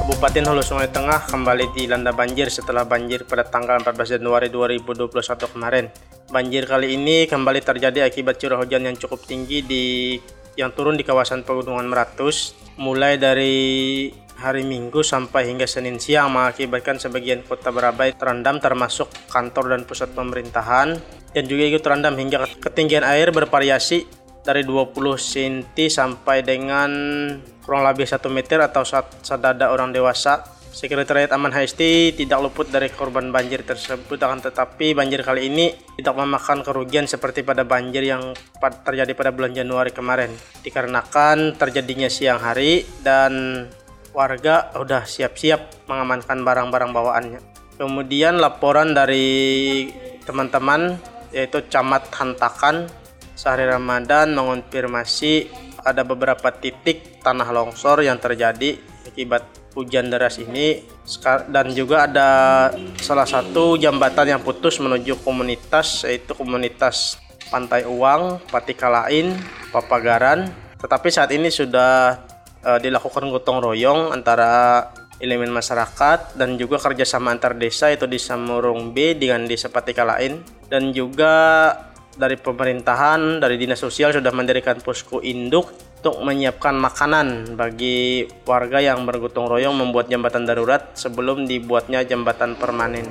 Kabupaten Hulu Sungai Tengah kembali dilanda banjir setelah banjir pada tanggal 14 Januari 2021 kemarin. Banjir kali ini kembali terjadi akibat curah hujan yang cukup tinggi di yang turun di kawasan Pegunungan Meratus mulai dari hari Minggu sampai hingga Senin siang mengakibatkan sebagian kota Barabai terendam termasuk kantor dan pusat pemerintahan dan juga ikut terendam hingga ketinggian air bervariasi dari 20 cm sampai dengan kurang lebih 1 meter atau sadada orang dewasa. Sekretariat Aman HST tidak luput dari korban banjir tersebut akan tetapi banjir kali ini tidak memakan kerugian seperti pada banjir yang terjadi pada bulan Januari kemarin dikarenakan terjadinya siang hari dan warga sudah siap-siap mengamankan barang-barang bawaannya. Kemudian laporan dari teman-teman yaitu Camat Hantakan Sehari Ramadan mengonfirmasi ada beberapa titik tanah longsor yang terjadi akibat hujan deras ini dan juga ada salah satu jembatan yang putus menuju komunitas yaitu komunitas Pantai Uang, Patikalain, Papagaran. Tetapi saat ini sudah uh, dilakukan gotong royong antara elemen masyarakat dan juga kerjasama antar desa itu di Samurung B dengan desa Patikalain dan juga dari pemerintahan, dari dinas sosial sudah mendirikan posko induk untuk menyiapkan makanan bagi warga yang bergotong royong membuat jembatan darurat sebelum dibuatnya jembatan permanen.